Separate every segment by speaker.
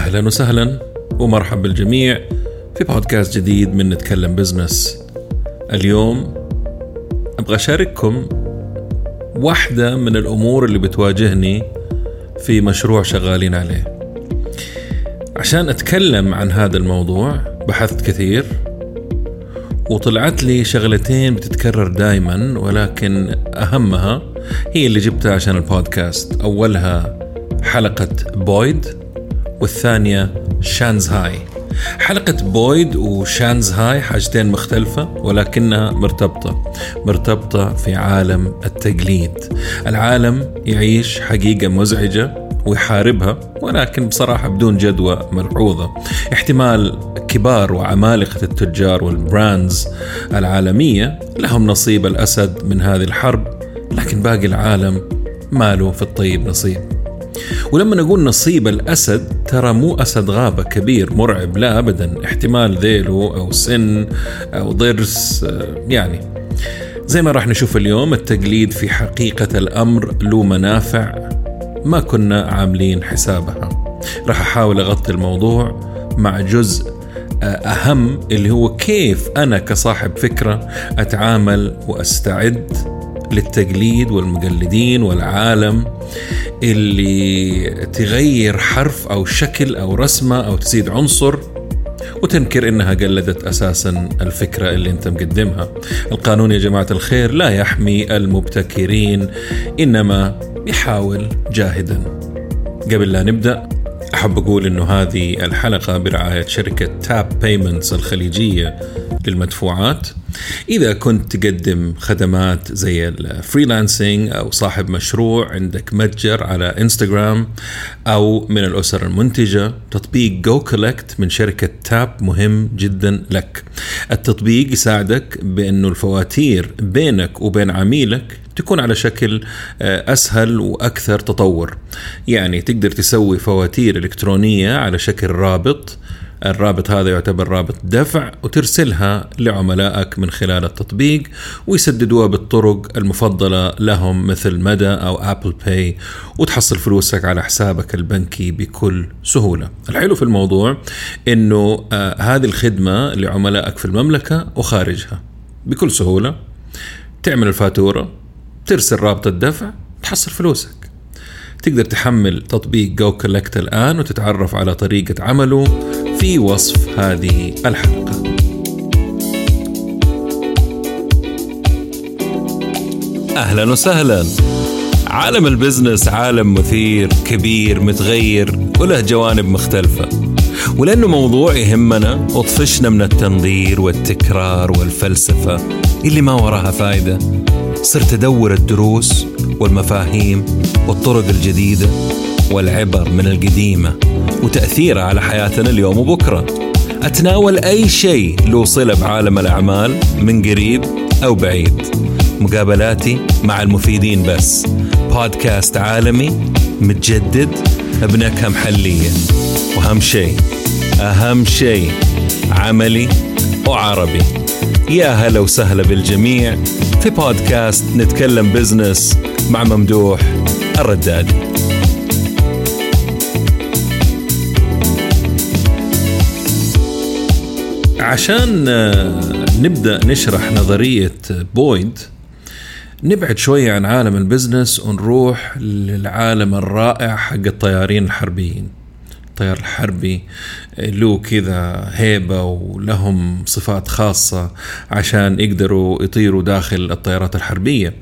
Speaker 1: أهلا وسهلا ومرحبا بالجميع في بودكاست جديد من نتكلم بزنس. اليوم أبغى أشارككم واحدة من الأمور اللي بتواجهني في مشروع شغالين عليه. عشان أتكلم عن هذا الموضوع بحثت كثير وطلعت لي شغلتين بتتكرر دائما ولكن أهمها هي اللي جبتها عشان البودكاست أولها حلقة بويد والثانية شانزهاي. حلقة بويد وشانزهاي حاجتين مختلفة ولكنها مرتبطة مرتبطة في عالم التقليد. العالم يعيش حقيقة مزعجة ويحاربها ولكن بصراحة بدون جدوى ملحوظة احتمال كبار وعمالقة التجار وال brands العالمية لهم نصيب الأسد من هذه الحرب لكن باقي العالم ماله في الطيب نصيب. ولما نقول نصيب الأسد ترى مو أسد غابة كبير مرعب لا أبدا. احتمال ذيله أو سن أو ضرس يعني. زي ما راح نشوف اليوم التقليد في حقيقة الأمر له منافع. ما كنا عاملين حسابها. راح أحاول أغطي الموضوع مع جزء أهم اللي هو كيف أنا كصاحب فكرة أتعامل وأستعد للتقليد والمقلدين والعالم اللي تغير حرف أو شكل أو رسمة أو تزيد عنصر وتنكر إنها قلدت أساسا الفكرة اللي أنت مقدمها. القانون يا جماعة الخير لا يحمي المبتكرين إنما يحاول جاهدا. قبل لا نبدأ أحب أقول إنه هذه الحلقة برعاية شركة تاب بيمنتس الخليجية للمدفوعات. إذا كنت تقدم خدمات زي ال freelancing أو صاحب مشروع عندك متجر على إنستغرام أو من الأسر المنتجة تطبيق GoCollect من شركة تاب مهم جدا لك. التطبيق يساعدك بأنه الفواتير بينك وبين عميلك تكون على شكل أسهل وأكثر تطور. يعني تقدر تسوي فواتير إلكترونية على شكل رابط. الرابط هذا يعتبر رابط دفع وترسلها لعملائك من خلال التطبيق ويسددوها بالطرق المفضلة لهم مثل مدى أو أبل باي وتحصل فلوسك على حسابك البنكي بكل سهولة. الحلو في الموضوع أنه آه هذه الخدمة لعملائك في المملكة وخارجها بكل سهولة. تعمل الفاتورة ترسل رابط الدفع تحصل فلوسك. تقدر تحمل تطبيق GoCollect الآن وتتعرف على طريقة عمله في وصف هذه الحلقة. أهلا وسهلا. عالم ال business عالم مثير كبير متغير وله جوانب مختلفة. ولأنه موضوع يهمنا وطفشنا من التنظير والتكرار والفلسفة اللي ما وراها فايدة. صرت أدور الدروس والمفاهيم والطرق الجديدة والعبر من القديمة وتأثيرها على حياتنا اليوم وبكرة. أتناول أي شيء له صلة بعالم الأعمال من قريب أو بعيد. مقابلاتي مع المفيدين بس. بودكاست عالمي متجدد بنكهة محلية. وأهم شيء أهم شيء عملي وعربي يا هلا وسهلا بالجميع في بودكاست نتكلم business مع ممدوح الردادي. عشان نبدأ نشرح نظرية بويد نبعد شوية عن عالم ال business ونروح للعالم الرائع حق الطيارين الحربيين. الطيار الحربي له كذا هيبة ولهم صفات خاصة عشان يقدروا يطيروا داخل الطيارات الحربية.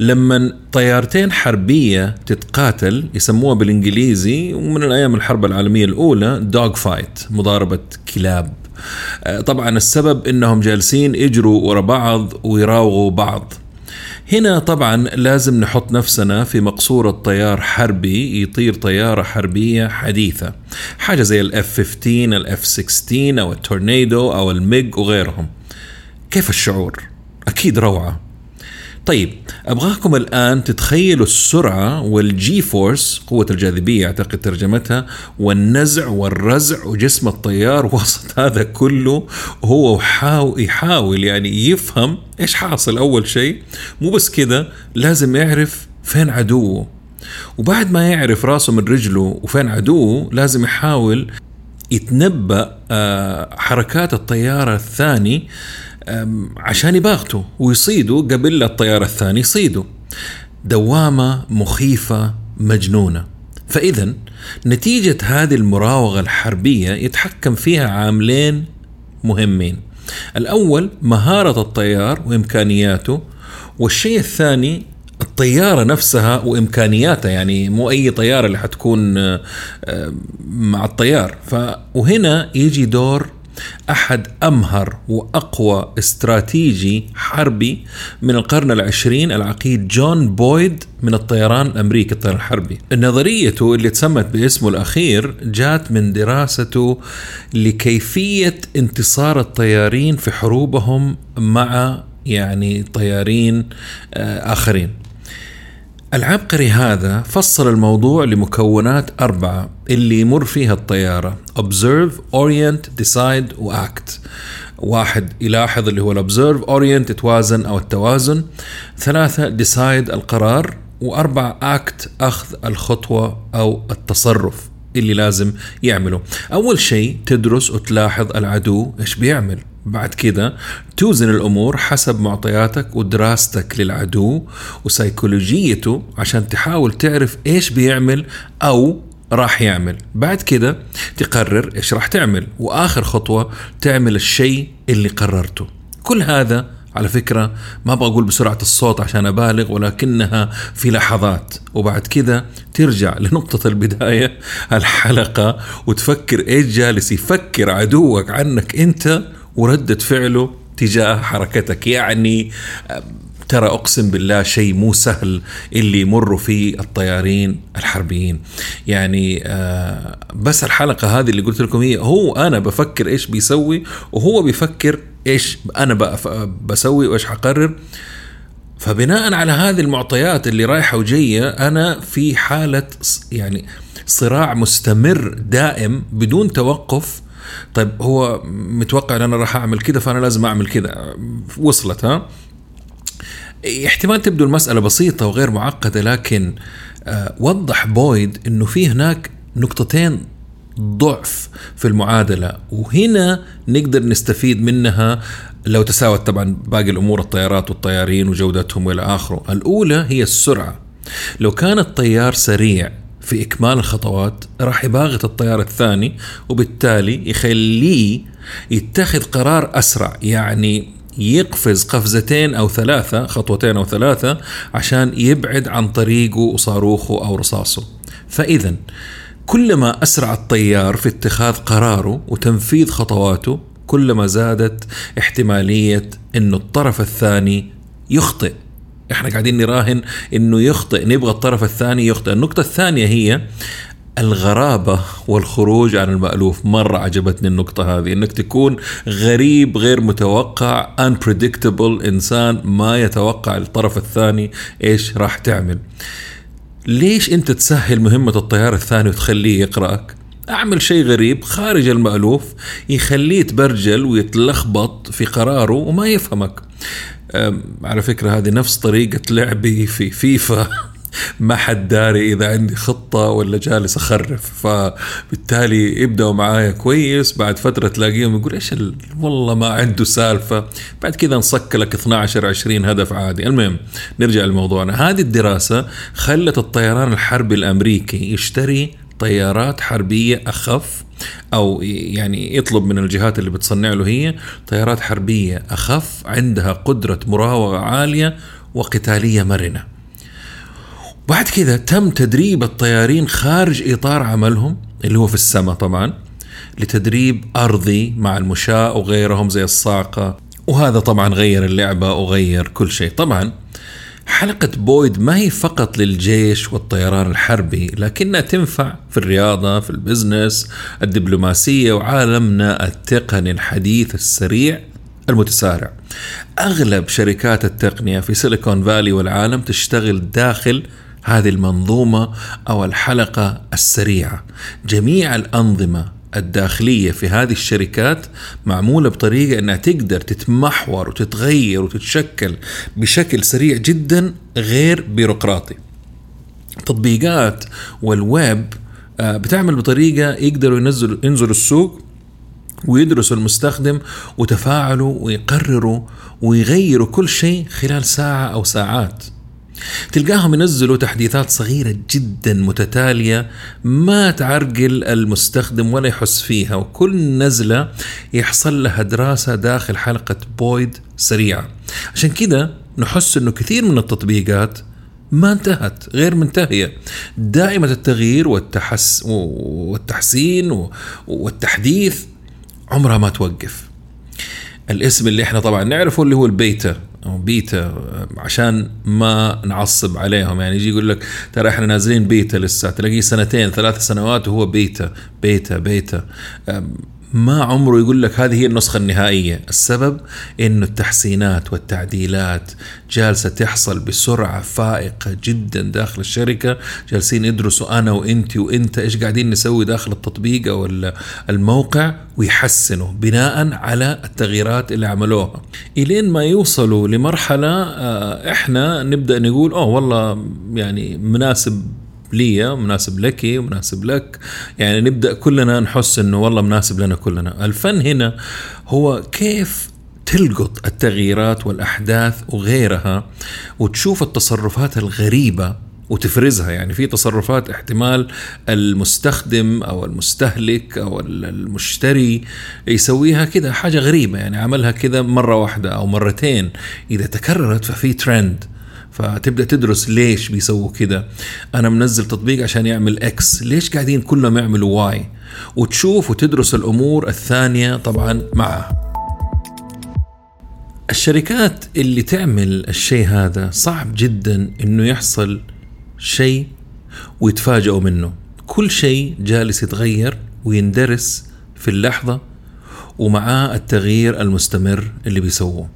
Speaker 1: لما طيارتين حربية تتقاتل يسموها بالإنجليزي ومن الأيام الحرب العالمية الأولى دوغ فايت مضاربة كلاب. طبعا السبب إنهم جالسين يجروا ورا بعض ويراوغوا بعض. هنا طبعا لازم نحط نفسنا في مقصورة طيار حربي يطير طيارة حربية حديثة. حاجة زي ال F 15 ال F 16 أو التورنيدو أو الميج وغيرهم. كيف الشعور؟ أكيد روعة. طيب أبغاكم الآن تتخيلوا السرعة وال G-force قوة الجاذبية أعتقد ترجمتها والنزع والرزع وجسم الطيار وسط هذا كله هو يحاول يعني يفهم إيش حاصل أول شيء. مو بس كذا لازم يعرف فين عدوه. وبعد ما يعرف راسه من رجله وفين عدوه لازم يحاول يتنبأ آه، حركات الطيارة الثاني عشان يباغته ويصيده قبل الطيارة الثاني يصيده دوامة مخيفة مجنونة. فإذا نتيجة هذه المراوغة الحربية يتحكم فيها عاملين مهمين. الأول مهارة الطيار وإمكانياته والشيء الثاني الطيارة نفسها وإمكانياتها يعني مو أي طيارة اللي حتكون مع الطيار. وهنا يجي دور أحد أمهر وأقوى استراتيجي حربي من القرن العشرين العقيد جون بويد من الطيران الأمريكي الطيران الحربي. نظريته اللي تسمت باسمه الأخير جات من دراسته لكيفية انتصار الطيارين في حروبهم مع يعني طيارين آه، آخرين. العبقري هذا فصل الموضوع لمكونات أربعة اللي يمر فيها الطيارة. Observe, orient, decide وact واحد يلاحظ اللي هو الobserve, orient توازن أو التوازن. ثلاثة decide القرار. وأربعة act أخذ الخطوة أو التصرف اللي لازم يعمله. أول شيء تدرس وتلاحظ العدو إيش بيعمل. بعد كده توزن الأمور حسب معطياتك ودراستك للعدو وسيكولوجيته عشان تحاول تعرف إيش بيعمل أو راح يعمل. بعد كده تقرر إيش راح تعمل وآخر خطوة تعمل الشيء اللي قررته. كل هذا على فكرة ما أبغى أقول بسرعة الصوت عشان أبالغ ولكنها في لحظات. وبعد كده ترجع لنقطة البداية الحلقة وتفكر إيش جالس يفكر عدوك عنك أنت وردة فعله تجاه حركتك. يعني ترى اقسم بالله شيء مو سهل اللي يمروا فيه الطيارين الحربيين. يعني آه بس الحلقة هذه اللي قلت لكم هي هو أنا بفكر إيش بيسوي وهو بيفكر إيش أنا بسوي وإيش حقرر. فبناء على هذه المعطيات اللي رايحة وجاية أنا في حالة يعني صراع مستمر دائم بدون توقف طيب هو متوقع إن أنا راح أعمل كذا فأنا لازم أعمل كذا. وصلت ها؟ احتمال تبدو المسألة بسيطة وغير معقدة لكن آه، وضح بويد إنه في هناك نقطتين ضعف في المعادلة وهنا نقدر نستفيد منها لو تساوت طبعا باقي الأمور الطيارات والطيارين وجودتهم وإلى آخره. الأولى هي السرعة. لو كان الطيار سريع في إكمال الخطوات راح يباغت الطيار الثاني وبالتالي يخليه يتخذ قرار أسرع يعني يقفز قفزتين أو ثلاثة خطوتين أو ثلاثة عشان يبعد عن طريقه وصاروخه أو رصاصه. فإذا كلما أسرع الطيار في اتخاذ قراره وتنفيذ خطواته كلما زادت احتمالية أنه الطرف الثاني يخطئ. إحنا قاعدين نراهن إنه يخطئ نبغى الطرف الثاني يخطئ. النقطة الثانية هي الغرابة والخروج عن المألوف. مرة عجبتني النقطة هذه إنك تكون غريب غير متوقع unpredictable إنسان ما يتوقع الطرف الثاني إيش راح تعمل. ليش أنت تسهل مهمة الطيار الثاني وتخليه يقرأك؟ أعمل شيء غريب خارج المألوف يخليه يتبرجل ويتلخبط في قراره وما يفهمك. على فكرة هذه نفس طريقة لعبي في فيفا. ما حد داري إذا عندي خطة ولا جالس أخرف. فبالتالي يبدأوا معايا كويس. بعد فترة تلاقيهم يقول إيش ال... والله ما عنده سالفة. بعد كذا نصك لك 12 20 هدف عادي. المهم نرجع لموضوعنا. هذه الدراسة خلت الطيران الحربي الأمريكي يشتري طيارات حربية أخف أو يعني يطلب من الجهات اللي بتصنع له هي طيارات حربية أخف عندها قدرة مراوغة عالية وقتالية مرنة. بعد كذا تم تدريب الطيارين خارج إطار عملهم اللي هو في السماء طبعا لتدريب أرضي مع المشاة وغيرهم زي الصاعقه وهذا طبعا غير اللعبة وغير كل شيء طبعا حلقة بويد ما هي فقط للجيش والطيران الحربي لكنها تنفع في الرياضة في ال business الدبلوماسية وعالمنا التقني الحديث السريع المتسارع. أغلب شركات التقنية في سيليكون فالي والعالم تشتغل داخل هذه المنظومة أو الحلقة السريعة. جميع الأنظمة الداخلية في هذه الشركات معمولة بطريقة أنها تقدر تتمحور وتتغير وتتشكل بشكل سريع جدا غير بيروقراطي. التطبيقات والويب آه، بتعمل بطريقة يقدروا ينزلوا ينزلوا السوق ويدرسوا المستخدم وتفاعله ويقرروا ويغيروا كل شيء خلال ساعة أو ساعات. تلقاهم ينزلوا تحديثات صغيرة جدا متتالية ما تعرقل المستخدم ولا يحس فيها وكل نزلة يحصل لها دراسة داخل حلقة بويد سريعة. عشان كده نحس إنه كثير من التطبيقات ما انتهت غير منتهية. دائمة التغيير والتحس والتحسين والتحديث عمرها ما توقف. الاسم اللي إحنا طبعا نعرفه اللي هو البيتا أو بيتا عشان ما نعصب عليهم. يعني يجي يقول لك ترى إحنا نازلين بيتا لسه. تلاقيه سنتين ثلاث سنوات وهو beta beta beta. ما عمره يقول لك هذه هي النسخة النهائية. السبب إنه التحسينات والتعديلات جالسة تحصل بسرعة فائقة جدا داخل الشركة. جالسين يدرسوا أنا وأنت وأنت إيش قاعدين نسوي داخل التطبيق أو الموقع ويحسنوا بناء على التغييرات اللي عملوها. إلين ما يوصلوا لمرحلة آه، إحنا نبدأ نقول أوه والله يعني مناسب لي مناسب لك ومناسب لك. يعني نبدأ كلنا نحس إنه والله مناسب لنا كلنا. الفن هنا هو كيف تلقط التغييرات والأحداث وغيرها وتشوف التصرفات الغريبة وتفرزها. يعني في تصرفات احتمال المستخدم أو المستهلك أو المشتري يسويها كذا حاجة غريبة. يعني عملها كذا مرة واحدة أو مرتين. إذا تكررت ففي ترند فتبدأ تدرس ليش بيسووا كده. أنا منزل تطبيق عشان يعمل X ليش قاعدين كلهم يعملوا Y وتشوف وتدرس الأمور الثانية طبعا معها الشركات اللي تعمل الشيء هذا صعب جدا إنه يحصل شيء ويتفاجئوا منه. كل شيء جالس يتغير ويندرس في اللحظة ومعاه التغيير المستمر اللي بيسووه.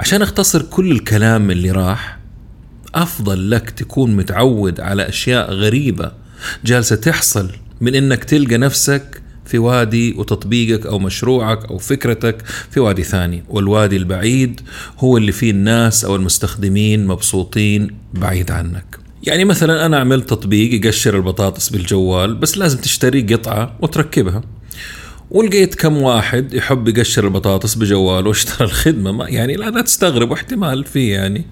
Speaker 1: عشان أختصر كل الكلام اللي راح أفضل لك تكون متعود على أشياء غريبة جالسة تحصل من إنك تلقى نفسك في وادي وتطبيقك أو مشروعك أو فكرتك في وادي ثاني. والوادي البعيد هو اللي فيه الناس أو المستخدمين مبسوطين بعيد عنك. يعني مثلا أنا عملت تطبيق يقشر البطاطس بالجوال بس لازم تشتري قطعة وتركبها. ولقيت كم واحد يحب يقشر البطاطس بجواله واشترى الخدمة. ما يعني لا, تستغرب احتمال فيه يعني.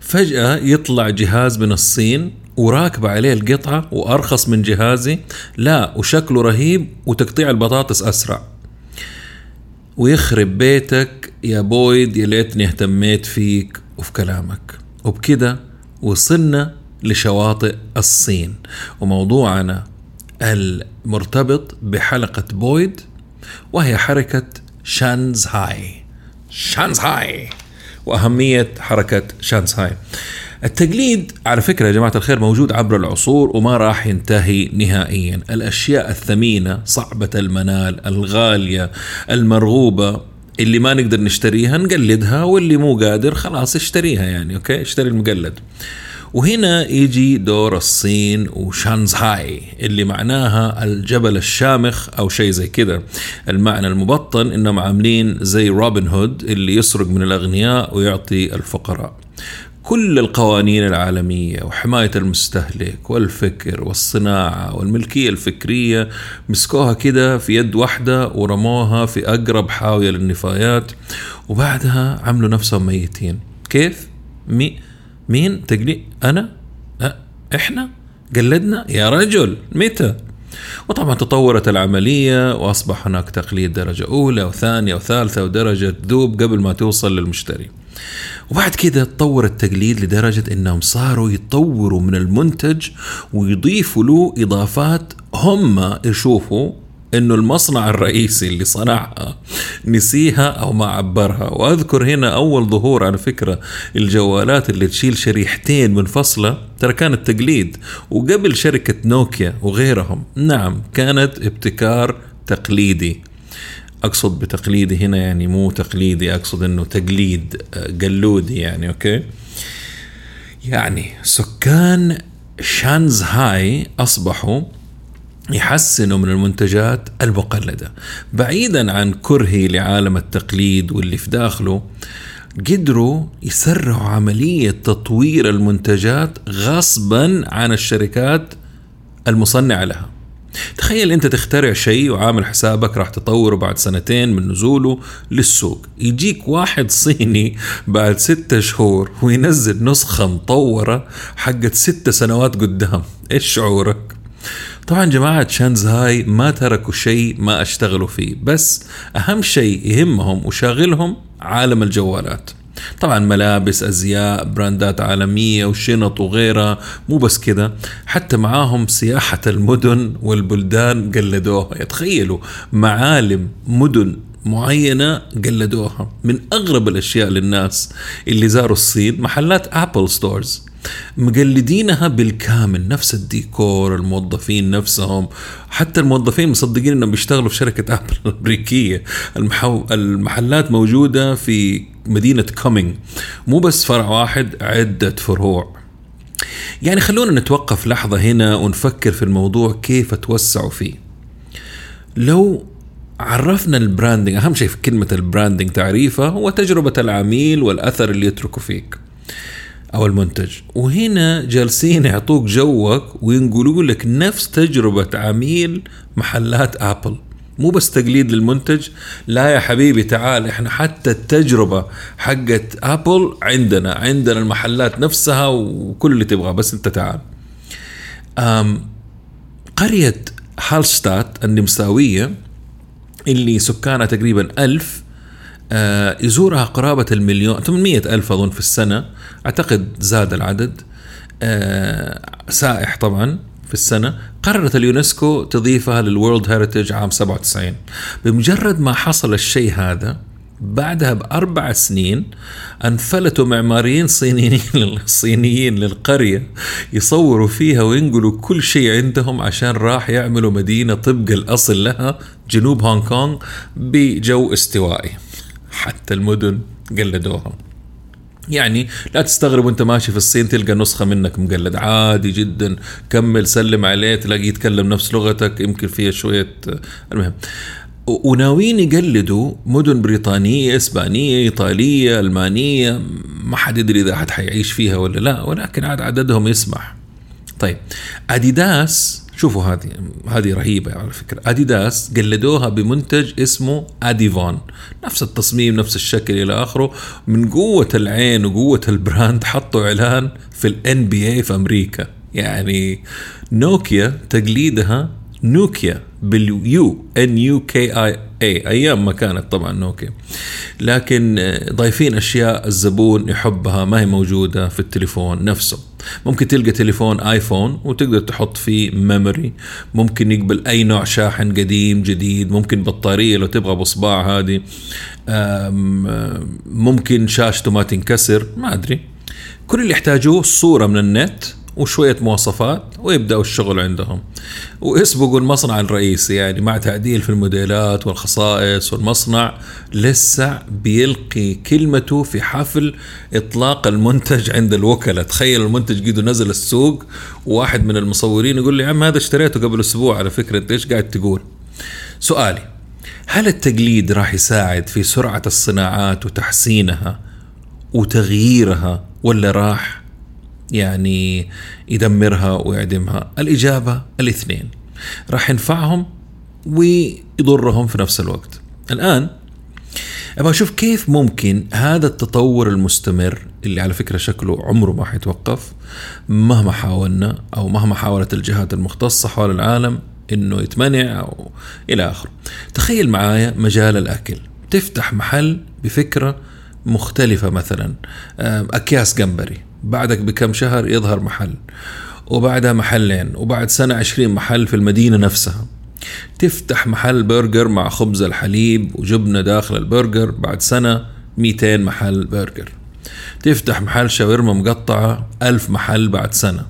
Speaker 1: فجأة يطلع جهاز من الصين وراكبة عليه القطعة وأرخص من جهازي. لا وشكله رهيب وتقطيع البطاطس أسرع. ويخرب بيتك يا بويد يا ليتني اهتميت فيك وفي كلامك. وبكده وصلنا لشواطئ الصين. وموضوعنا المرتبط بحلقة بويد وهي حركة شانزهاي. شانزهاي. وأهمية حركة شانزهاي. التقليد على فكرة يا جماعة الخير موجود عبر العصور وما راح ينتهي نهائيا. الأشياء الثمينة صعبة المنال الغالية المرغوبة اللي ما نقدر نشتريها نقلدها واللي مو قادر خلاص اشتريها يعني okay؟ اشتري المقلد. وهنا يجي دور الصين وشانزهاي اللي معناها الجبل الشامخ أو شيء زي كده المعنى المبطن إنهم عاملين زي روبن هود اللي يسرق من الأغنياء ويعطي الفقراء. كل القوانين العالمية وحماية المستهلك والفكر والصناعة والملكية الفكرية مسكوها كده في يد واحدة ورموها في أقرب حاوية للنفايات وبعدها عملوا نفسهم ميتين. كيف؟ مي مين؟ تقلي أنا؟ أه إحنا؟ قلدنا؟ يا رجل متى؟ وطبعا تطورت العملية وأصبح هناك تقليد درجة أولى وثانية وثالثة ودرجة ذوب قبل ما توصل للمشتري. وبعد كده تطور التقليد لدرجة إنهم صاروا يطوروا من المنتج ويضيفوا له إضافات هم يشوفوا إنه المصنع الرئيسي اللي صنعها نسيها أو ما عبرها. وأذكر هنا أول ظهور على فكرة الجوالات اللي تشيل شريحتين منفصله ترى كانت تقليد وقبل شركة نوكيا وغيرهم نعم كانت ابتكار تقليدي. أقصد بتقليدي هنا يعني مو تقليدي أقصد إنه تقليد قلودي يعني أوكي؟ يعني سكان شانزهاي أصبحوا يحسنوا من المنتجات المقلدة. بعيدا عن كرهي لعالم التقليد واللي في داخله قدروا يسرعوا عملية تطوير المنتجات غصبا عن الشركات المصنعة لها. تخيل أنت تخترع شيء وعامل حسابك راح تطوره بعد سنتين من نزوله للسوق. يجيك واحد صيني بعد ستة شهور وينزل نسخة مطورة حقت ستة سنوات قدام. إيش شعورك؟ طبعا جماعة شانزهاي ما تركوا شيء ما اشتغلوا فيه بس أهم شيء يهمهم وشاغلهم عالم الجوالات. طبعا ملابس أزياء براندات عالمية وشنط وغيرها مو بس كذا حتى معاهم سياحة المدن والبلدان قلدوها. يتخيلوا معالم مدن معينة قلدوها. من أغرب الأشياء للناس اللي زاروا الصين محلات Apple Stores مقلدينها بالكامل نفس الديكور الموظفين نفسهم. حتى الموظفين مصدقين إنهم بيشتغلوا في شركة ابل الأمريكية. المحو... المحلات موجودة في مدينة كومينج مو بس فرع واحد عدة فروع. يعني خلونا نتوقف لحظة هنا ونفكر في الموضوع كيف توسعوا فيه. لو عرفنا ال branding أهم شيء في كلمة ال branding تعريفه هو تجربة العميل والأثر اللي يتركه فيك أو المنتج. وهنا جالسين يعطوك جوك وينقلوا لك نفس تجربة عميل محلات ابل مو بس تقليد للمنتج. لا يا حبيبي تعال إحنا حتى التجربة حقت ابل عندنا عندنا المحلات نفسها وكل اللي تبغاه. بس أنت تعال. أم قرية هالستات النمساوية اللي سكانها تقريبا ألف آه، يزورها قرابة المليون 800 ألف أظن في السنة. أعتقد زاد العدد آه، سائح طبعا في السنة. قررت اليونسكو تضيفها للورلد هيريتج عام 97 بمجرد ما حصل الشيء هذا بعدها بأربع سنين أنفلتوا معماريين صينيين صينيين للقرية يصوروا فيها وينقلوا كل شيء عندهم عشان راح يعملوا مدينة طبق الأصل لها جنوب هونغ كونغ بجو استوائي. حتى المدن قلدوها يعني لا تستغرب وانت ماشي في الصين تلقى نسخة منك مقلد. عادي جدا. كمل سلم عليه تلاقيه يتكلم نفس لغتك يمكن فيها شوية المهم. وناويين يقلدوا مدن بريطانية إسبانية إيطالية ألمانية ما حد يدري إذا حد حيعيش فيها ولا لا ولكن عاد عددهم يسمح. طيب أديداس شوفوا هذه هذه رهيبة على فكرة. أديداس قلدوها بمنتج اسمه أديفون. نفس التصميم نفس الشكل إلى آخره. من قوة العين وقوة ال brand حطوا إعلان في بي اي في أمريكا. يعني نوكيا تقليدها نوكيا بال U N U K I A أيام ما كانت طبعا نوكيا. لكن ضايفين أشياء الزبون يحبها ما هي موجودة في التليفون نفسه. ممكن تلقى تليفون آيفون وتقدر تحط فيه ميموري ممكن يقبل أي نوع شاحن قديم جديد. ممكن بطارية لو تبغى بصباع هذه. ممكن شاشته ما تنكسر. ما أدري. كل اللي يحتاجوه صورة من النت. وشوية مواصفات ويبدأوا الشغل عندهم. ويسبقوا المصنع الرئيسي يعني مع تعديل في الموديلات والخصائص والمصنع لسه بيلقي كلمته في حفل إطلاق المنتج عند الوكلاء تخيل المنتج قيده نزل السوق وواحد من المصورين يقول لي يا عم هذا اشتريته قبل أسبوع على فكرة أنت إيش قاعد تقول؟ سؤالي هل التقليد راح يساعد في سرعة الصناعات وتحسينها وتغييرها ولا راح يعني يدمرها ويعدمها. الإجابة الاثنين. راح ينفعهم ويضرهم في نفس الوقت. الآن أبغى أشوف كيف ممكن هذا التطور المستمر اللي على فكرة شكله عمره ما حيتوقف مهما حاولنا أو مهما حاولت الجهات المختصة حول العالم إنه يتمنع أو إلى آخره. تخيل معايا مجال الأكل. تفتح محل بفكرة مختلفة مثلا أكياس جمبري. بعدك بكم شهر يظهر محل وبعدها محلين وبعد سنة عشرين محل في المدينة نفسها. تفتح محل برجر مع خبز الحليب وجبنة داخل البرجر بعد سنة 200 محل برجر. تفتح محل شاورما مقطعة ألف محل بعد سنة.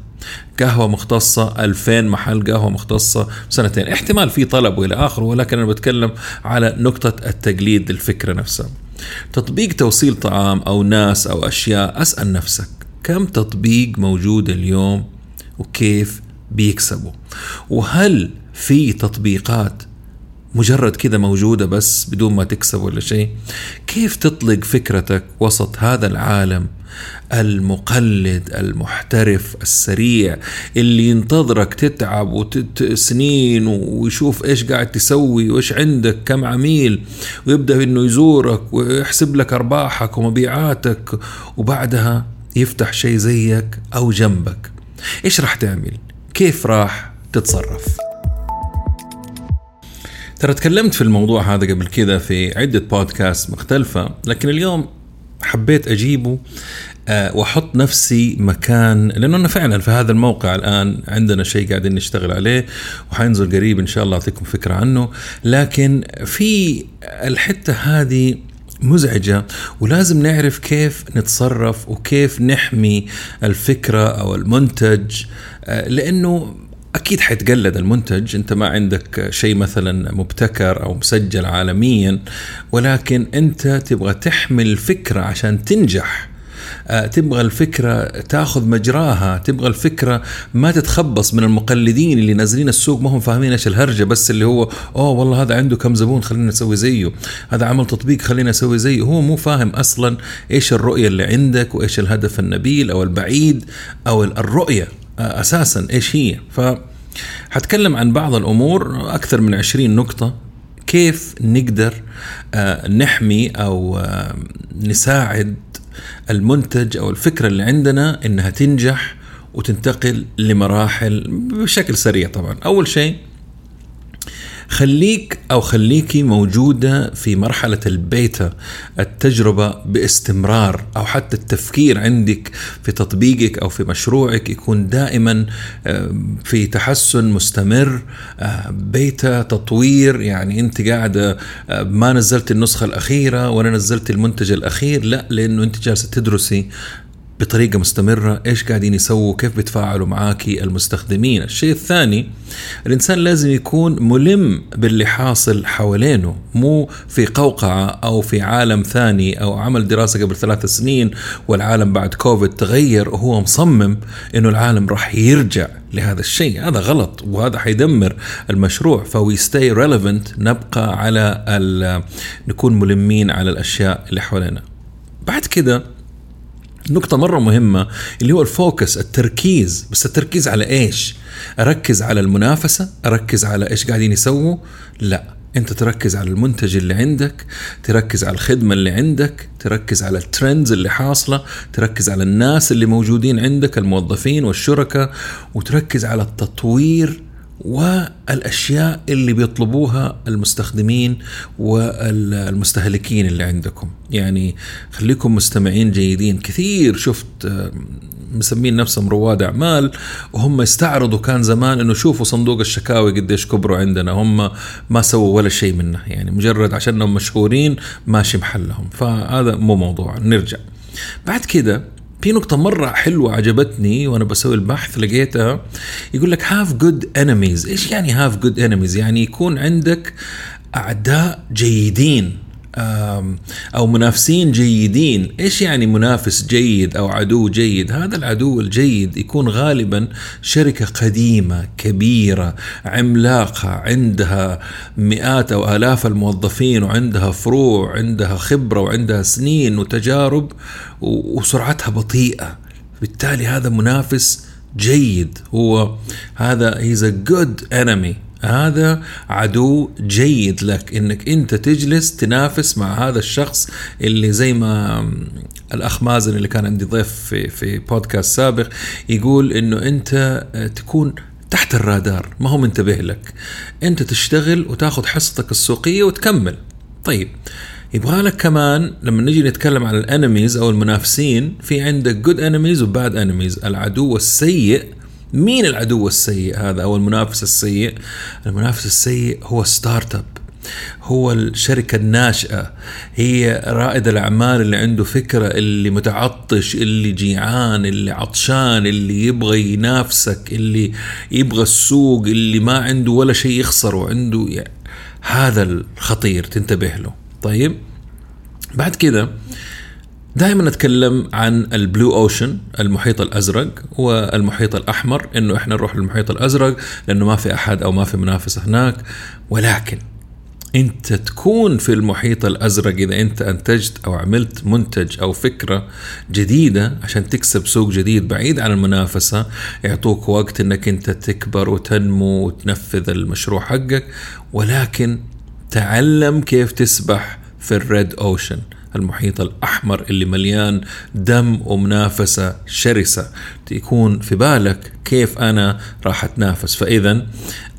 Speaker 1: قهوة مختصة 2000 محل قهوة مختصة سنتين احتمال في طلب وإلى آخره ولكن أنا بتكلم على نقطة التقليد الفكرة نفسها. تطبيق توصيل طعام أو ناس أو أشياء أسأل نفسك. كم تطبيق موجود اليوم وكيف بيكسبوا؟ وهل في تطبيقات مجرد كذا موجودة بس بدون ما تكسب ولا شيء؟ كيف تطلق فكرتك وسط هذا العالم المقلد المحترف السريع اللي ينتظرك تتعب وتت سنين ويشوف إيش قاعد تسوي وإيش عندك كم عميل ويبدأ إنه يزورك ويحسب لك أرباحك ومبيعاتك وبعدها يفتح شيء زيك أو جنبك. إيش راح تعمل؟ كيف راح تتصرف؟ ترى تكلمت في الموضوع هذا قبل كذا في عدة بودكاست مختلفة لكن اليوم حبيت أجيبه آه، وأحط نفسي مكان لأنه أنا فعلا في هذا الموقع الآن عندنا شيء قاعدين نشتغل عليه وحينزل قريب إن شاء الله أعطيكم فكرة عنه لكن في الحتة هذه مزعجة ولازم نعرف كيف نتصرف وكيف نحمي الفكرة أو المنتج. آه، لأنه أكيد حيتقلد المنتج. أنت ما عندك شيء مثلا مبتكر أو مسجل عالميا ولكن أنت تبغى تحمل فكره عشان تنجح. تبغى الفكرة تاخذ مجراها تبغى الفكرة ما تتخبص من المقلدين اللي نازلين السوق ما هم فاهمين إيش الهرجة بس اللي هو أوه والله هذا عنده كم زبون خلينا نسوي زيه. هذا عمل تطبيق خلينا نسوي زيه. هو مو فاهم أصلا إيش الرؤية اللي عندك وإيش الهدف النبيل أو البعيد أو الرؤية آه، أساسا إيش هي. ف حتكلم عن بعض الأمور أكثر من 20 نقطة. كيف نقدر آه، نحمي أو نساعد المنتج أو الفكرة اللي عندنا إنها تنجح وتنتقل لمراحل بشكل سريع طبعا. أول شيء خليك أو خليكي موجودة في مرحلة البيتا التجربة باستمرار أو حتى التفكير عندك في تطبيقك أو في مشروعك يكون دائما آه، في تحسن مستمر. آه، بيتا تطوير يعني أنت قاعدة آه، ما نزلت النسخة الأخيرة ولا نزلت المنتج الأخير لا لأنه أنت جالسة تدرسي بطريقة مستمرة. إيش قاعدين يسووا؟ كيف بيتفاعلوا معاكي المستخدمين؟ الشيء الثاني الإنسان لازم يكون ملم باللي حاصل حوالينه مو في قوقعة أو في عالم ثاني أو عمل دراسة قبل ثلاث سنين والعالم بعد كوفيد تغير. وهو مصمم إنه العالم راح يرجع لهذا الشيء. هذا غلط وهذا حيدمر المشروع. فوي stay relevant نبقى على نكون ملمين على الأشياء اللي حوالينا. بعد كده نقطة مرة مهمة اللي هو ال focus التركيز بس التركيز على إيش؟ أركز على المنافسة؟ أركز على إيش قاعدين يسووا؟ لا أنت تركز على المنتج اللي عندك تركز على الخدمة اللي عندك تركز على ال trends اللي حاصلة تركز على الناس اللي موجودين عندك الموظفين والشركاء وتركز على التطوير والأشياء اللي بيطلبوها المستخدمين والمستهلكين اللي عندكم. يعني خليكم مستمعين جيدين. كثير شفت مسمين نفسهم رواد أعمال وهم استعرضوا كان زمان إنه شوفوا صندوق الشكاوي قديش كبروا عندنا. هم ما سووا ولا شيء منه. يعني مجرد عشانهم مشهورين ماشي محلهم. فهذا مو موضوع. نرجع. بعد كده في نقطة مرة حلوة عجبتني وأنا بسوي البحث لقيتها. يقول لك have good enemies، إيش يعني have good enemies؟ يعني يكون عندك أعداء جيدين. أو منافسين جيدين. إيش يعني منافس جيد أو عدو جيد؟ هذا العدو الجيد يكون غالبا شركة قديمة كبيرة عملاقة عندها مئات أو آلاف الموظفين وعندها فروع عندها خبرة وعندها سنين وتجارب وسرعتها بطيئة. بالتالي هذا منافس جيد. هو هذا he's a good enemy هذا عدو جيد لك إنك أنت تجلس تنافس مع هذا الشخص اللي زي ما الأخ مازن اللي كان عندي ضيف في في بودكاست سابق يقول إنه أنت تكون تحت الرادار ما هو منتبه لك. أنت تشتغل وتاخذ حصتك السوقية وتكمل. طيب يبغى لك كمان لما نجي نتكلم عن ال enemies أو المنافسين في عندك good enemies و bad enemies العدو السيء مين العدو السيء هذا أو المنافس السيء؟ المنافس السيء هو ستارت أب هو الشركة الناشئة هي رائد الأعمال اللي عنده فكرة اللي متعطش اللي جيعان اللي عطشان اللي يبغى ينافسك اللي يبغى السوق اللي ما عنده ولا شيء يخسره عنده يعني هذا الخطير تنتبه له. طيب بعد كده دائما نتكلم عن البلو أوشن المحيط الأزرق والمحيط الأحمر إنه إحنا نروح للمحيط الأزرق لأنه ما في أحد أو ما في منافسه هناك. ولكن أنت تكون في المحيط الأزرق إذا أنت أنتجت أو عملت منتج أو فكرة جديدة عشان تكسب سوق جديد بعيد عن المنافسة يعطوك وقت إنك أنت تكبر وتنمو وتنفذ المشروع حقك. ولكن تعلم كيف تسبح في ال red ocean. المحيط الأحمر اللي مليان دم ومنافسة شرسة. يكون في بالك كيف أنا راح أتنافس. فإذا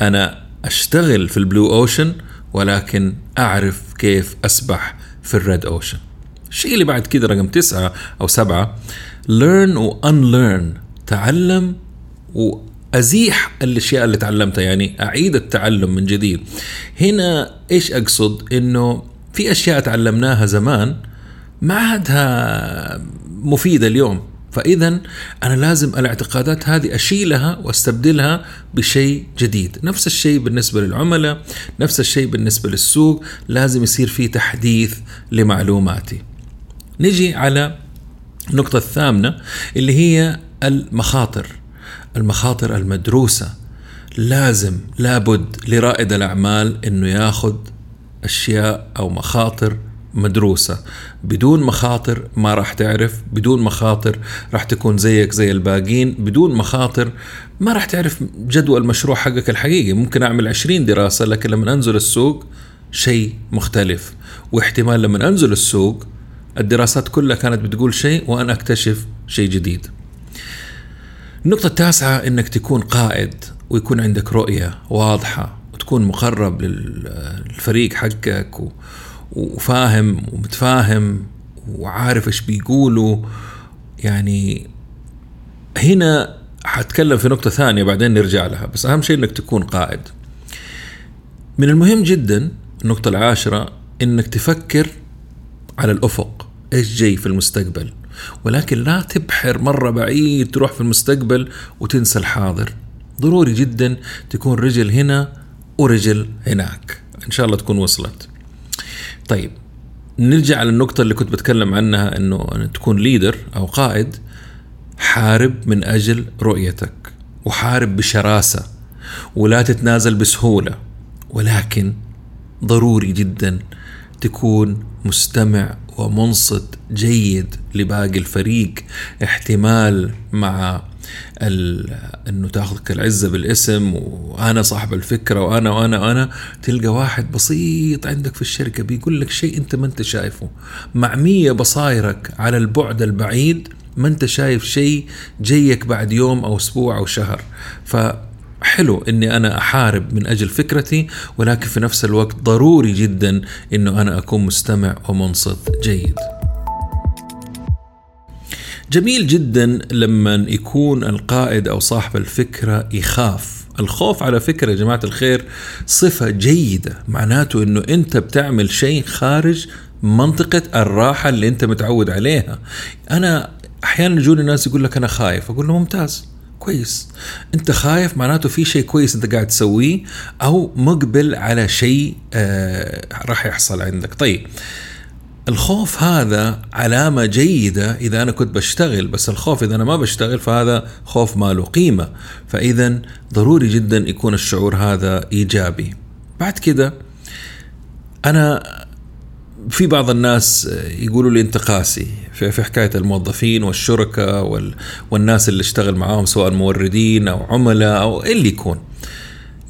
Speaker 1: أنا أشتغل في ال blue ocean ولكن أعرف كيف أسبح في ال red ocean. الشيء اللي بعد كده رقم تسعة أو سبعة learn و unlearn تعلم وأزيح الأشياء اللي تعلمتها. يعني أعيد التعلم من جديد. هنا إيش أقصد؟ إنه في أشياء تعلمناها زمان ما عادها مفيدة اليوم. فاذا أنا لازم الاعتقادات هذه أشيلها واستبدلها بشيء جديد. نفس الشيء بالنسبة للعملاء نفس الشيء بالنسبة للسوق لازم يصير في تحديث لمعلوماتي. نجي على النقطة الثامنة اللي هي المخاطر المخاطر المدروسة. لازم لابد لرائد الأعمال إنه ياخذ أشياء أو مخاطر مدروسة. بدون مخاطر ما راح تعرف بدون مخاطر راح تكون زيك زي الباقين بدون مخاطر ما راح تعرف جدوى المشروع حقك الحقيقي. ممكن أعمل عشرين دراسة لكن لما أنزل السوق شيء مختلف. واحتمال لما أنزل السوق الدراسات كلها كانت بتقول شيء وأنا أكتشف شيء جديد. النقطة التاسعة أنك تكون قائد ويكون عندك رؤية واضحة. وتكون مقرب للفريق حقك وفاهم ومتفاهم وعارف إيش بيقولوا. يعني هنا حتكلم في نقطة ثانية بعدين نرجع لها بس أهم شيء إنك تكون قائد. من المهم جدا النقطة العاشرة إنك تفكر على الأفق إيش جاي في المستقبل. ولكن لا تبحر مرة بعيد تروح في المستقبل وتنسى الحاضر. ضروري جدا تكون رجل هنا ورجل هناك. إن شاء الله تكون وصلت. طيب نرجع على النقطة اللي كنت بتكلم عنها إنه تكون ليدر أو قائد حارب من أجل رؤيتك وحارب بشراسة ولا تتنازل بسهولة ولكن ضروري جدا تكون مستمع ومنصت جيد لباقي الفريق احتمال مع إنه تاخذك العزة بالاسم وأنا صاحب الفكرة وأنا وأنا وأنا. تلقى واحد بسيط عندك في الشركة بيقول لك شيء أنت ما أنت شايفه. معمية بصايرك على البعد البعيد ما أنت شايف شيء جيك بعد يوم أو أسبوع أو شهر. ف حلو إني أنا أحارب من أجل فكرتي ولكن في نفس الوقت ضروري جدا إنه أنا أكون مستمع ومنصت جيد. جميل جدا لما يكون القائد أو صاحب الفكرة يخاف. الخوف على فكرة يا جماعة الخير صفة جيدة معناته إنه أنت بتعمل شيء خارج منطقة الراحة اللي أنت متعود عليها. أنا أحيانا يجوني ناس يقول لك أنا خايف أقول له ممتاز كويس. أنت خايف معناته في شيء كويس أنت قاعد تسويه أو مقبل على شيء آه راح يحصل عندك. طيب الخوف هذا علامة جيدة إذا أنا كنت بشتغل بس الخوف إذا أنا ما بشتغل فهذا خوف ما له قيمة. فإذا ضروري جدا يكون الشعور هذا إيجابي. بعد كده أنا في بعض الناس يقولوا لي أنت قاسي. في, في حكاية الموظفين والشركاء وال والناس اللي اشتغل معاهم سواء موردين أو عملاء أو اللي يكون.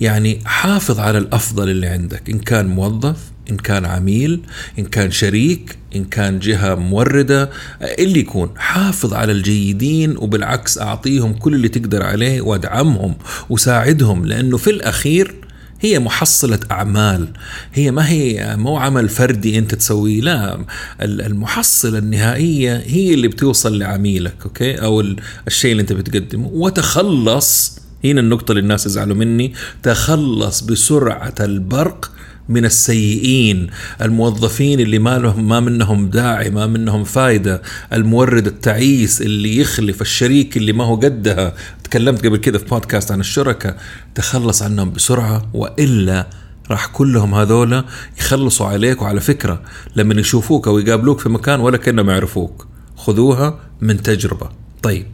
Speaker 1: يعني حافظ على الأفضل اللي عندك. إن كان موظف إن كان عميل إن كان شريك إن كان جهة موردة اللي يكون حافظ على الجيدين وبالعكس أعطيهم كل اللي تقدر عليه وأدعمهم وساعدهم لأنه في الأخير هي محصلة أعمال. هي ما هي مو عمل فردي أنت تسويه لا. المحصلة النهائية هي اللي بتوصل لعميلك أوكي؟ أو الشيء اللي أنت بتقدمه. وتخلص هنا النقطة اللي الناس يزعلوا مني تخلص بسرعة البرق من السيئين الموظفين اللي ما لهم ما منهم داعي ما منهم فايدة المورد التعيس اللي يخلف الشريك اللي ما هو قدها. تكلمت قبل كده في بودكاست عن الشركة تخلص عنهم بسرعة وإلا راح كلهم هذولا يخلصوا عليك. وعلى فكرة لما يشوفوك أو يقابلوك في مكان ولا كأنهم يعرفوك خذوها من تجربة. طيب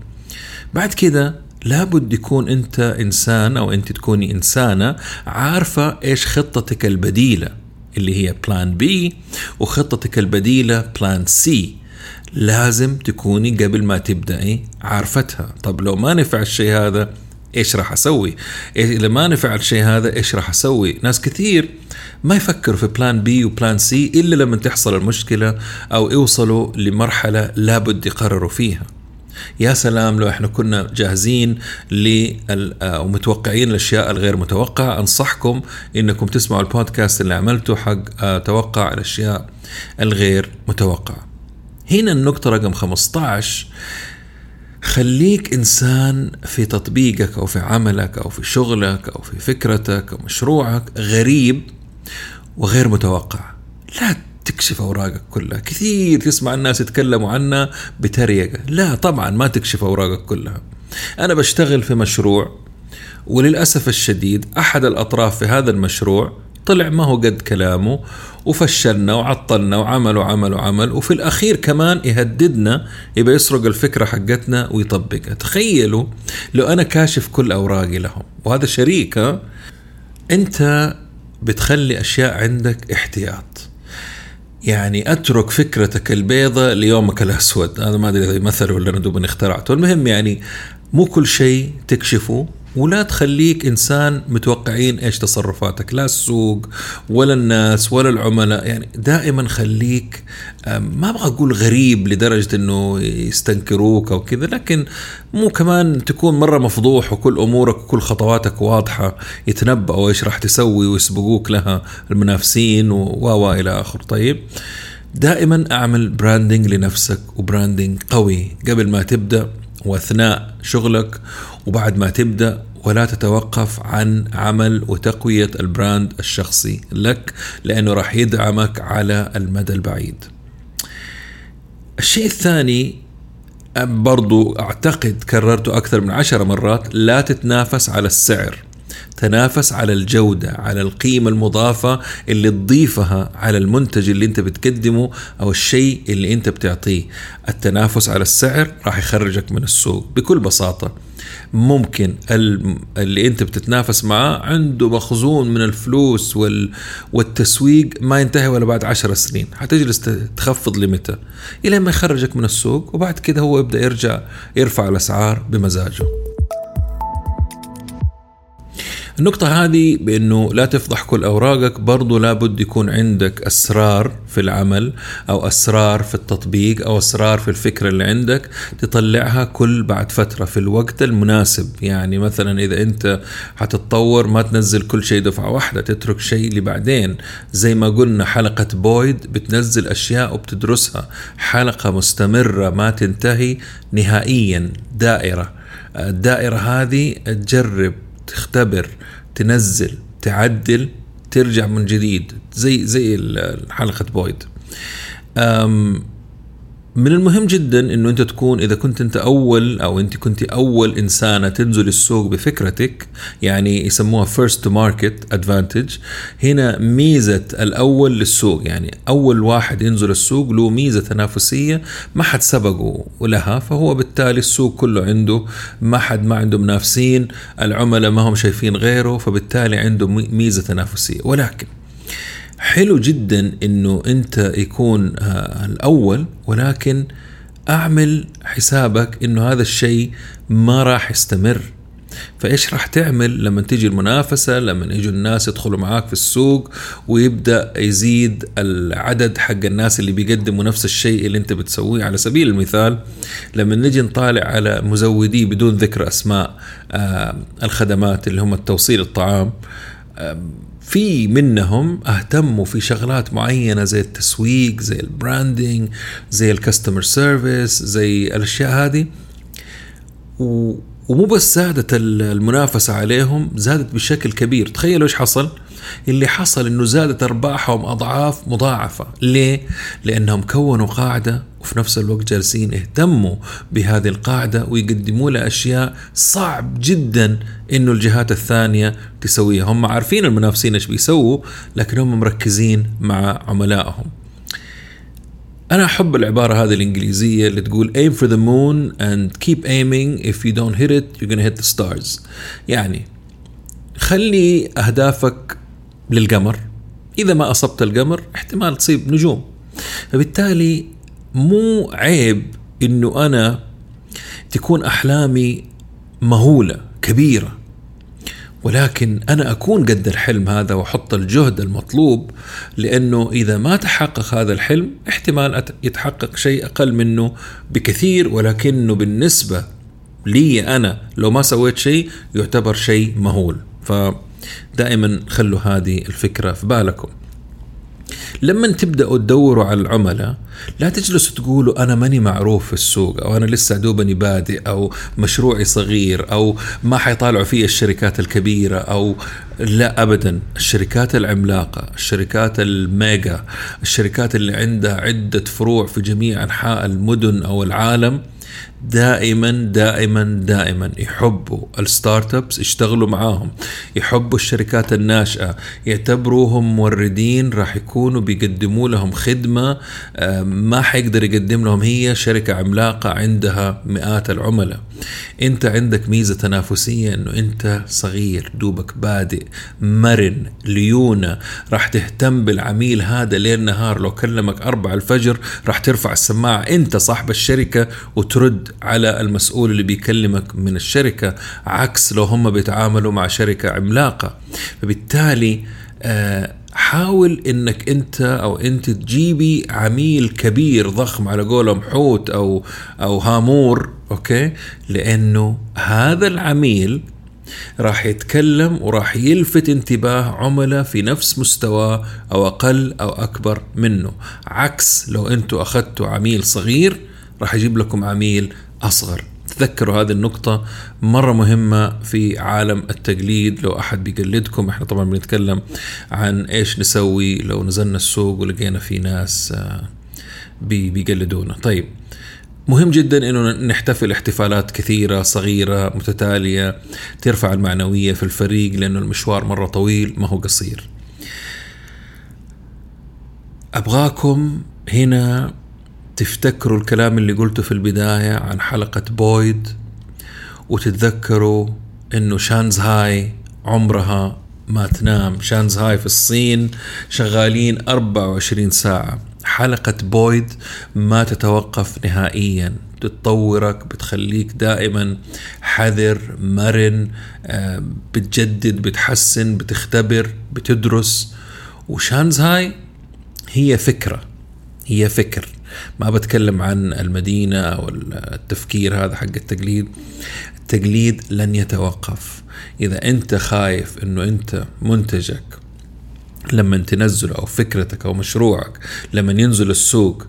Speaker 1: بعد كده لابد يكون أنت إنسان أو أنت تكوني إنسانة عارفة إيش خطتك البديلة اللي هي plan B وخطتك البديلة plan C لازم تكوني قبل ما تبدأي عارفتها طب لو ما نفع الشيء هذا إيش راح أسوي؟ إذا ما نفع الشيء هذا إيش راح أسوي؟ ناس كثير ما يفكروا في plan B و plan C إلا لما تحصل المشكلة أو يوصلوا لمرحلة لابد يقرروا فيها. يا سلام لو إحنا كنا جاهزين ومتوقعين الأشياء الغير متوقعة أنصحكم إنكم تسمعوا البودكاست اللي عملته حق آه، توقع الأشياء الغير متوقعة. هنا النقطة رقم 15 خليك إنسان في تطبيقك أو في عملك أو في شغلك أو في فكرتك أو مشروعك غريب وغير متوقع لا تكشف أوراقك كلها. كثير تسمع الناس يتكلموا عنها بتريقة. لا طبعا ما تكشف أوراقك كلها. أنا بشتغل في مشروع وللأسف الشديد أحد الأطراف في هذا المشروع طلع ما هو قد كلامه وفشلنا وعطلنا وعمل وعمل وعمل وفي الأخير كمان يهددنا يبقى يسرق الفكرة حقتنا ويطبقها. تخيلوا لو أنا كاشف كل أوراقي لهم. وهذا شريك أنت بتخلي أشياء عندك احتياط. يعني أترك فكرتك البيضة ليومك الأسود. هذا ما أدري إذا مثل ولا أنا دوبني اخترعته. المهم يعني مو كل شيء تكشفه. ولا تخليك إنسان متوقعين إيش تصرفاتك لا السوق ولا الناس ولا العملاء. يعني دائما خليك ما أبغى أقول غريب لدرجة إنه يستنكروك أو كذا لكن مو كمان تكون مرة مفضوح وكل أمورك وكل خطواتك واضحة يتنبأوا إيش راح تسوي ويسبقوك لها المنافسين و إلى اخره طيب دائما أعمل branding لنفسك و branding قوي. قبل ما تبدأ وأثناء شغلك وبعد ما تبدأ ولا تتوقف عن عمل وتقوية البراند الشخصي لك لأنه راح يدعمك على المدى البعيد. الشيء الثاني برضو أعتقد كررته أكثر من عشر مرات لا تتنافس على السعر تنافس على الجودة على القيمة المضافة اللي تضيفها على المنتج اللي انت بتقدمه أو الشيء اللي انت بتعطيه. التنافس على السعر راح يخرجك من السوق بكل بساطة. ممكن اللي انت بتتنافس معاه عنده مخزون من الفلوس والتسويق ما ينتهي ولا بعد عشر سنين. حتجلس تخفض لمتى؟ إلى ما يخرجك من السوق وبعد كده هو يبدأ يرجع يرفع الأسعار بمزاجه. النقطة هذه بأنه لا تفضح كل أوراقك برضو لابد يكون عندك أسرار في العمل أو أسرار في التطبيق أو أسرار في الفكرة اللي عندك تطلعها كل بعد فترة في الوقت المناسب. يعني مثلا إذا أنت حتتطور ما تنزل كل شيء دفعة واحدة تترك شيء لبعدين. زي ما قلنا حلقة بويد بتنزل أشياء وبتدرسها. حلقة مستمرة ما تنتهي نهائيا دائرة. الدائرة هذه تجرب تختبر تنزل تعدل ترجع من جديد زي زي حلقة Boyd. من المهم جدا إنه أنت تكون إذا كنت أنت أول أو أنت كنت أول إنسانة تنزل السوق بفكرتك يعني يسموها first to market advantage هنا ميزة الأول للسوق يعني أول واحد ينزل السوق له ميزة تنافسية ما حد سبقه لها فهو بالتالي السوق كله عنده ما حد ما عنده منافسين العملاء ما هم شايفين غيره فبالتالي عنده ميزة تنافسية. ولكن حلو جدا إنه أنت يكون آه، الأول ولكن أعمل حسابك إنه هذا الشيء ما راح يستمر. فإيش راح تعمل لما تيجي المنافسة لما يجوا الناس يدخلوا معاك في السوق ويبدأ يزيد العدد حق الناس اللي بيقدموا نفس الشيء اللي أنت بتسويه. على سبيل المثال لما نجي نطالع على مزودي بدون ذكر أسماء آه الخدمات اللي هم التوصيل الطعام في منهم أهتموا في شغلات معينة زي التسويق زي ال branding زي ال customer service زي الأشياء هذه. ومو بس زادت المنافسة عليهم زادت بشكل كبير. تخيلوا إيش حصل؟ اللي حصل إنه زادت أرباحهم أضعاف مضاعفة. ليه؟ لأنهم كونوا قاعدة وفي نفس الوقت جالسين يهتموا بهذه القاعدة ويقدموا لها أشياء صعب جدا إنه الجهات الثانية تسويها. هم عارفين المنافسين إيش بيسووا لكن هم مركزين مع عملائهم. أنا أحب العبارة هذه الإنجليزية اللي تقول aim for the moon and keep aiming. If you don't hit it you're gonna hit the stars. يعني خلي أهدافك للقمر. إذا ما أصبت القمر احتمال تصيب نجوم. فبالتالي مو عيب إنه أنا تكون أحلامي مهولة كبيرة. ولكن أنا أكون قد الحلم هذا وأحط الجهد المطلوب لأنه إذا ما تحقق هذا الحلم احتمال يتحقق شيء أقل منه بكثير. ولكنه بالنسبة لي أنا لو ما سويت شيء يعتبر شيء مهول. فدائما خلوا هذه الفكرة في بالكم. لما تبدأوا تدوروا على العملاء لا تجلسوا تقولوا أنا ماني معروف في السوق أو أنا لسه دوبني بادئ أو مشروعي صغير أو ما حيطالعوا فيه الشركات الكبيرة أو لا ابدا. الشركات العملاقة الشركات الميجا الشركات اللي عندها عدة فروع في جميع أنحاء المدن أو العالم دائما دائما دائما يحبوا الستارت أبس يشتغلوا معاهم يحبوا الشركات الناشئة. يعتبروهم موردين راح يكونوا بيقدموا لهم خدمة آه، ما حيقدر يقدم لهم هي شركة عملاقة عندها مئات العملاء. انت عندك ميزة تنافسية إنه انت صغير دوبك بادئ مرن ليونة راح تهتم بالعميل هذا ليل نهار. لو كلمك أربع الفجر راح ترفع السماعة. انت صاحب الشركة وترد على المسؤول اللي بيكلمك من الشركة عكس لو هم بيتعاملوا مع شركة عملاقة. فبالتالي آه، حاول إنك أنت أو أنت تجيبي عميل كبير ضخم على قولهم حوت أو أو هامور أوكي؟ لأنه هذا العميل راح يتكلم وراح يلفت انتباه عملاء في نفس مستواه أو أقل أو أكبر منه. عكس لو أنتوا أخذتوا عميل صغير راح يجيب لكم عميل أصغر. تذكروا هذه النقطة مرة مهمة في عالم التقليد. لو أحد بيقلدكم إحنا طبعا بنتكلم عن إيش نسوي لو نزلنا السوق ولقينا في ناس آه، بيقلدونا. طيب مهم جدا إنه نحتفل احتفالات كثيرة صغيرة متتالية ترفع المعنوية في الفريق لأنه المشوار مرة طويل ما هو قصير. أبغاكم هنا تفتكروا الكلام اللي قلته في البداية عن حلقة بويد؟ وتتذكروا إنه شانزهاي عمرها ما تنام. شانزهاي في الصين شغالين 24 ساعة. حلقة بويد ما تتوقف نهائيا. بتطورك بتخليك دائما حذر مرن آه، بتجدد بتحسن بتختبر بتدرس. وشانزهاي هي فكرة. هي فكر. ما بتكلم عن المدينة أو التفكير هذا حق التقليد. التقليد لن يتوقف. إذا أنت خايف أنه أنت منتجك لما تنزله أو فكرتك أو مشروعك لما ينزل السوق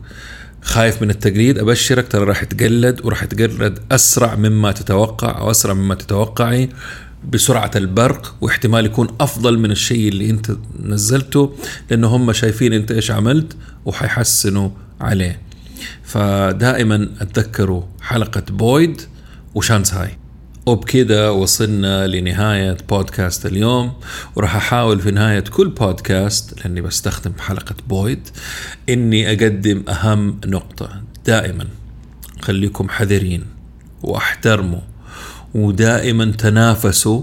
Speaker 1: خايف من التقليد أبشرك ترى راح تقلد وراح تقلد أسرع مما تتوقع أو أسرع مما تتوقعي بسرعة البرق واحتمال يكون أفضل من الشيء اللي أنت نزلته لأنه هم شايفين أنت إيش عملت وحيحسنوا عليه. فدائما اتذكروا حلقة بويد وشانزهاي. وبكذا وصلنا لنهاية بودكاست اليوم وراح أحاول في نهاية كل بودكاست لأني بستخدم حلقة بويد إني أقدم أهم نقطة. دائما خليكم حذرين وأحترموا ودائما تنافسوا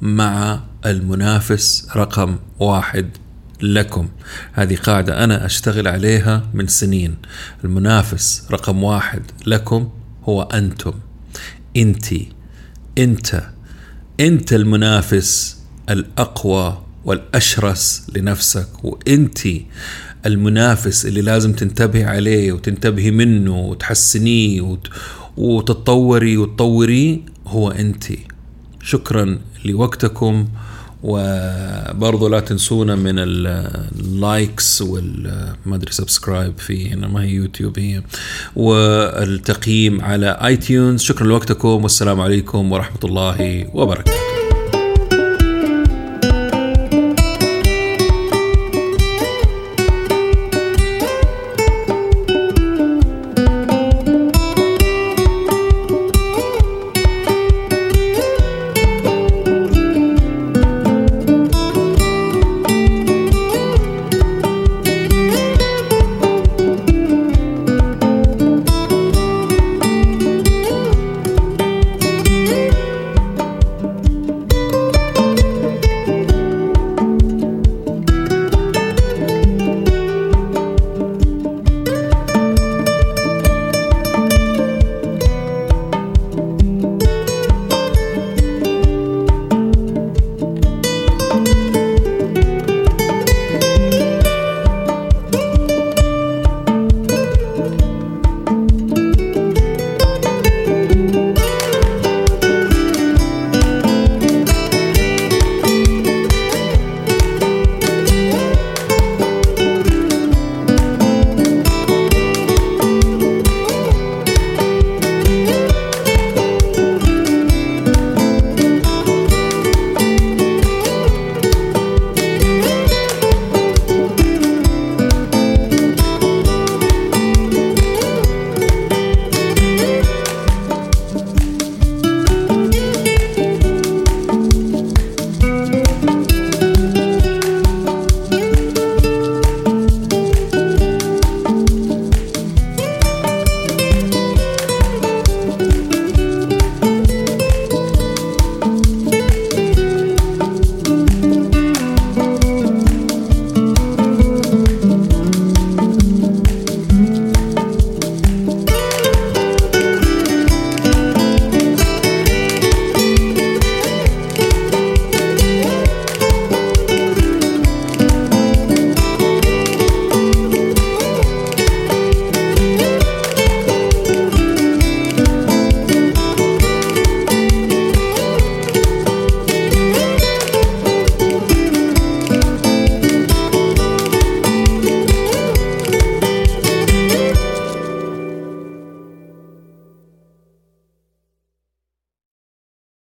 Speaker 1: مع المنافس رقم واحد. لكم. هذه قاعدة أنا أشتغل عليها من سنين. المنافس رقم واحد لكم هو أنتم. أنتي أنت. أنت المنافس الأقوى والأشرس لنفسك وأنتي المنافس اللي لازم تنتبهي عليه وتنتبهي منه وتحسنيه وت... وتتطوري وتطوريه هو أنت. شكرا لوقتكم. وبرضه لا تنسونا من ال likes وال ما أدري subscribe في هنا ما هي يوتيوب هي. والتقييم على iTunes شكرا لوقتكم. والسلام عليكم ورحمة الله وبركاته.